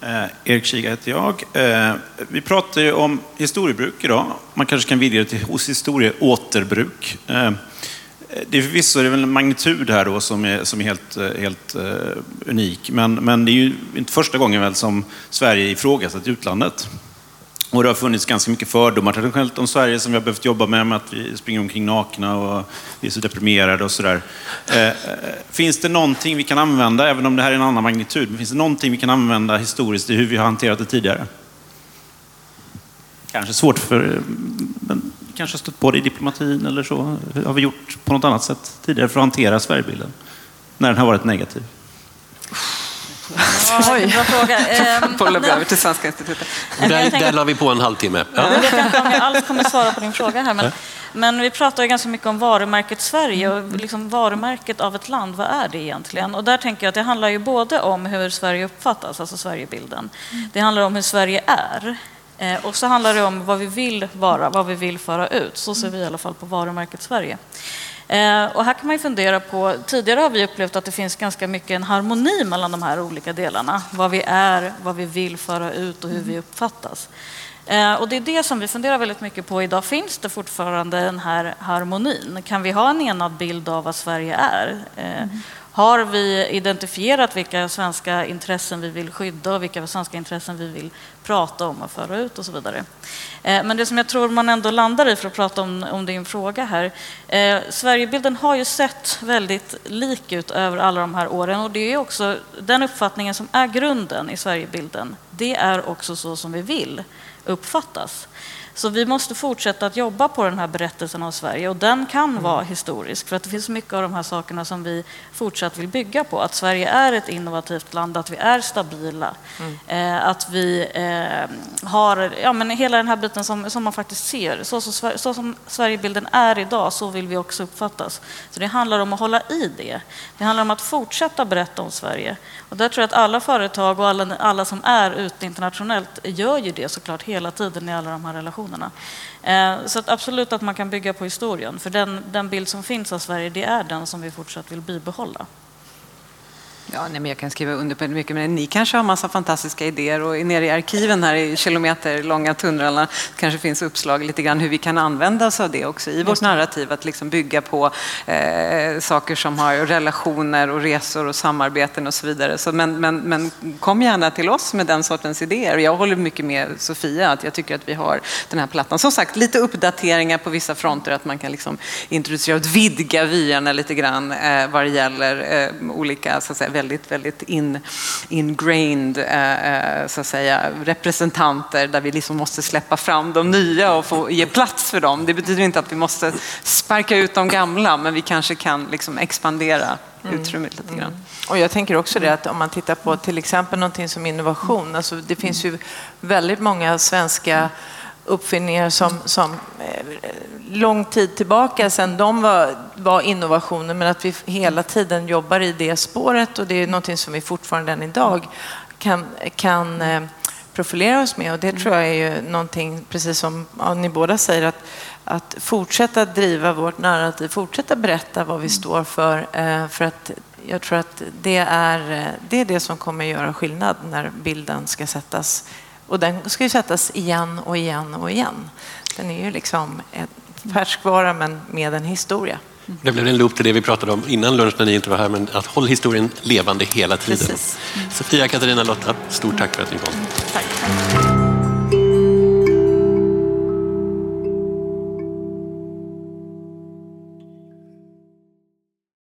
Eh, Erik Kiga heter jag. Eh, vi pratar ju om historiebruk idag. Man kanske kan vidga det till hos historieåterbruk. Eh, det är förvisso det är väl en magnitud här då som är, som är helt, eh, helt eh, unik. Men, men det är ju inte första gången väl som Sverige ifrågasatt utlandet. Och det har funnits ganska mycket fördomar traditionellt om Sverige som vi har behövt jobba med, med att vi springer omkring nakna och vi är så deprimerade och sådär. Eh, eh, finns det någonting vi kan använda, även om det här är en annan magnitud, men finns det någonting vi kan använda historiskt i hur vi har hanterat det tidigare? Kanske svårt för... Eh, men kanske har stött på det i diplomatin eller så. Har vi gjort på något annat sätt tidigare för att hantera Sverigebilden? När den har varit negativ? Ja, vilken bra fråga. Ehm, Bollar vi över till Svenska institutet. Där, där la vi på en halvtimme. Ja. Jag vet inte om jag alls kommer svara på din fråga här, men, men vi pratar ju ganska mycket om varumärket Sverige och liksom varumärket av ett land. Vad är det egentligen? Och där tänker jag att det handlar ju både om hur Sverige uppfattas, alltså Sverigebilden. Det handlar om hur Sverige är. Eh, Och så handlar det om vad vi vill vara, vad vi vill föra ut. Så ser vi i alla fall på varumärket Sverige. Eh, Och här kan man fundera på, tidigare har vi upplevt att det finns ganska mycket en harmoni mellan de här olika delarna. Vad vi är, vad vi vill föra ut och hur vi uppfattas. Eh, Och det är det som vi funderar väldigt mycket på idag. Finns det fortfarande den här harmonin? Kan vi ha en enad bild av vad Sverige är? Eh, har vi identifierat vilka svenska intressen vi vill skydda och vilka svenska intressen vi vill prata om och föra ut och så vidare? Eh, men det som jag tror man ändå landar i, för att prata om, om din fråga här, eh, Sverigebilden har ju sett väldigt lik ut över alla de här åren och det är också den uppfattningen som är grunden i Sverigebilden. Det är också så som vi vill uppfattas. Så vi måste fortsätta att jobba på den här berättelsen av Sverige och den kan vara historisk för att det finns mycket av de här sakerna som vi fortsatt vill bygga på. Att Sverige är ett innovativt land, att vi är stabila, eh, att vi eh, har ja, men hela den här biten som, som man faktiskt ser. Så, som Sver- så som Sverigebilden är idag, så vill vi också uppfattas. Så det handlar om att hålla i det. Det handlar om att fortsätta berätta om Sverige. Och där tror jag att alla företag och alla, alla som är ute internationellt gör ju det såklart hela tiden i alla de här relationerna personerna. Eh, så att absolut att man kan bygga på historien, för den, den bild som finns av Sverige, det är den som vi fortsatt vill bibehålla. Ja, nej, men jag kan skriva under på mycket, men ni kanske har massa fantastiska idéer och nere i arkiven här i kilometerlånga tunnlarna kanske finns uppslag lite grann hur vi kan använda oss av det också i vårt narrativ, att liksom bygga på eh, saker som har relationer och resor och samarbeten och så vidare. Så, men, men, men kom gärna till oss med den sortens idéer. Jag håller mycket med Sofia, att jag tycker att vi har den här plattan. Som sagt, lite uppdateringar på vissa fronter, att man kan liksom introducera och vidga vyerna lite grann eh, vad det gäller eh, olika så att säga, väldigt, väldigt in, ingrained eh, eh, så att säga, representanter där vi liksom måste släppa fram de nya och få ge plats för dem. Det betyder inte att vi måste sparka ut de gamla, men vi kanske kan liksom expandera utrymmet lite grann. Och jag tänker också det att om man tittar på till exempel någonting som innovation, alltså det finns ju väldigt många svenska uppfinningar som, som eh, lång tid tillbaka sedan de var, var innovationer men att vi hela tiden jobbar i det spåret och det är någonting som vi fortfarande än idag kan, kan eh, profilera oss med och det tror jag är ju någonting, precis som ja, ni båda säger, att, att fortsätta driva vårt narrativ, fortsätta berätta vad vi står för, eh, för att jag tror att det är, det är det som kommer göra skillnad när bilden ska sättas. Och den ska ju sättas igen och igen och igen. Den är ju liksom en färskvara men med en historia. Det blev en loop till det vi pratade om innan lunch när ni inte var här, men att hålla historien levande hela tiden. Precis. Sofia, Katarina, Lotta, stort tack för att ni kom. Tack.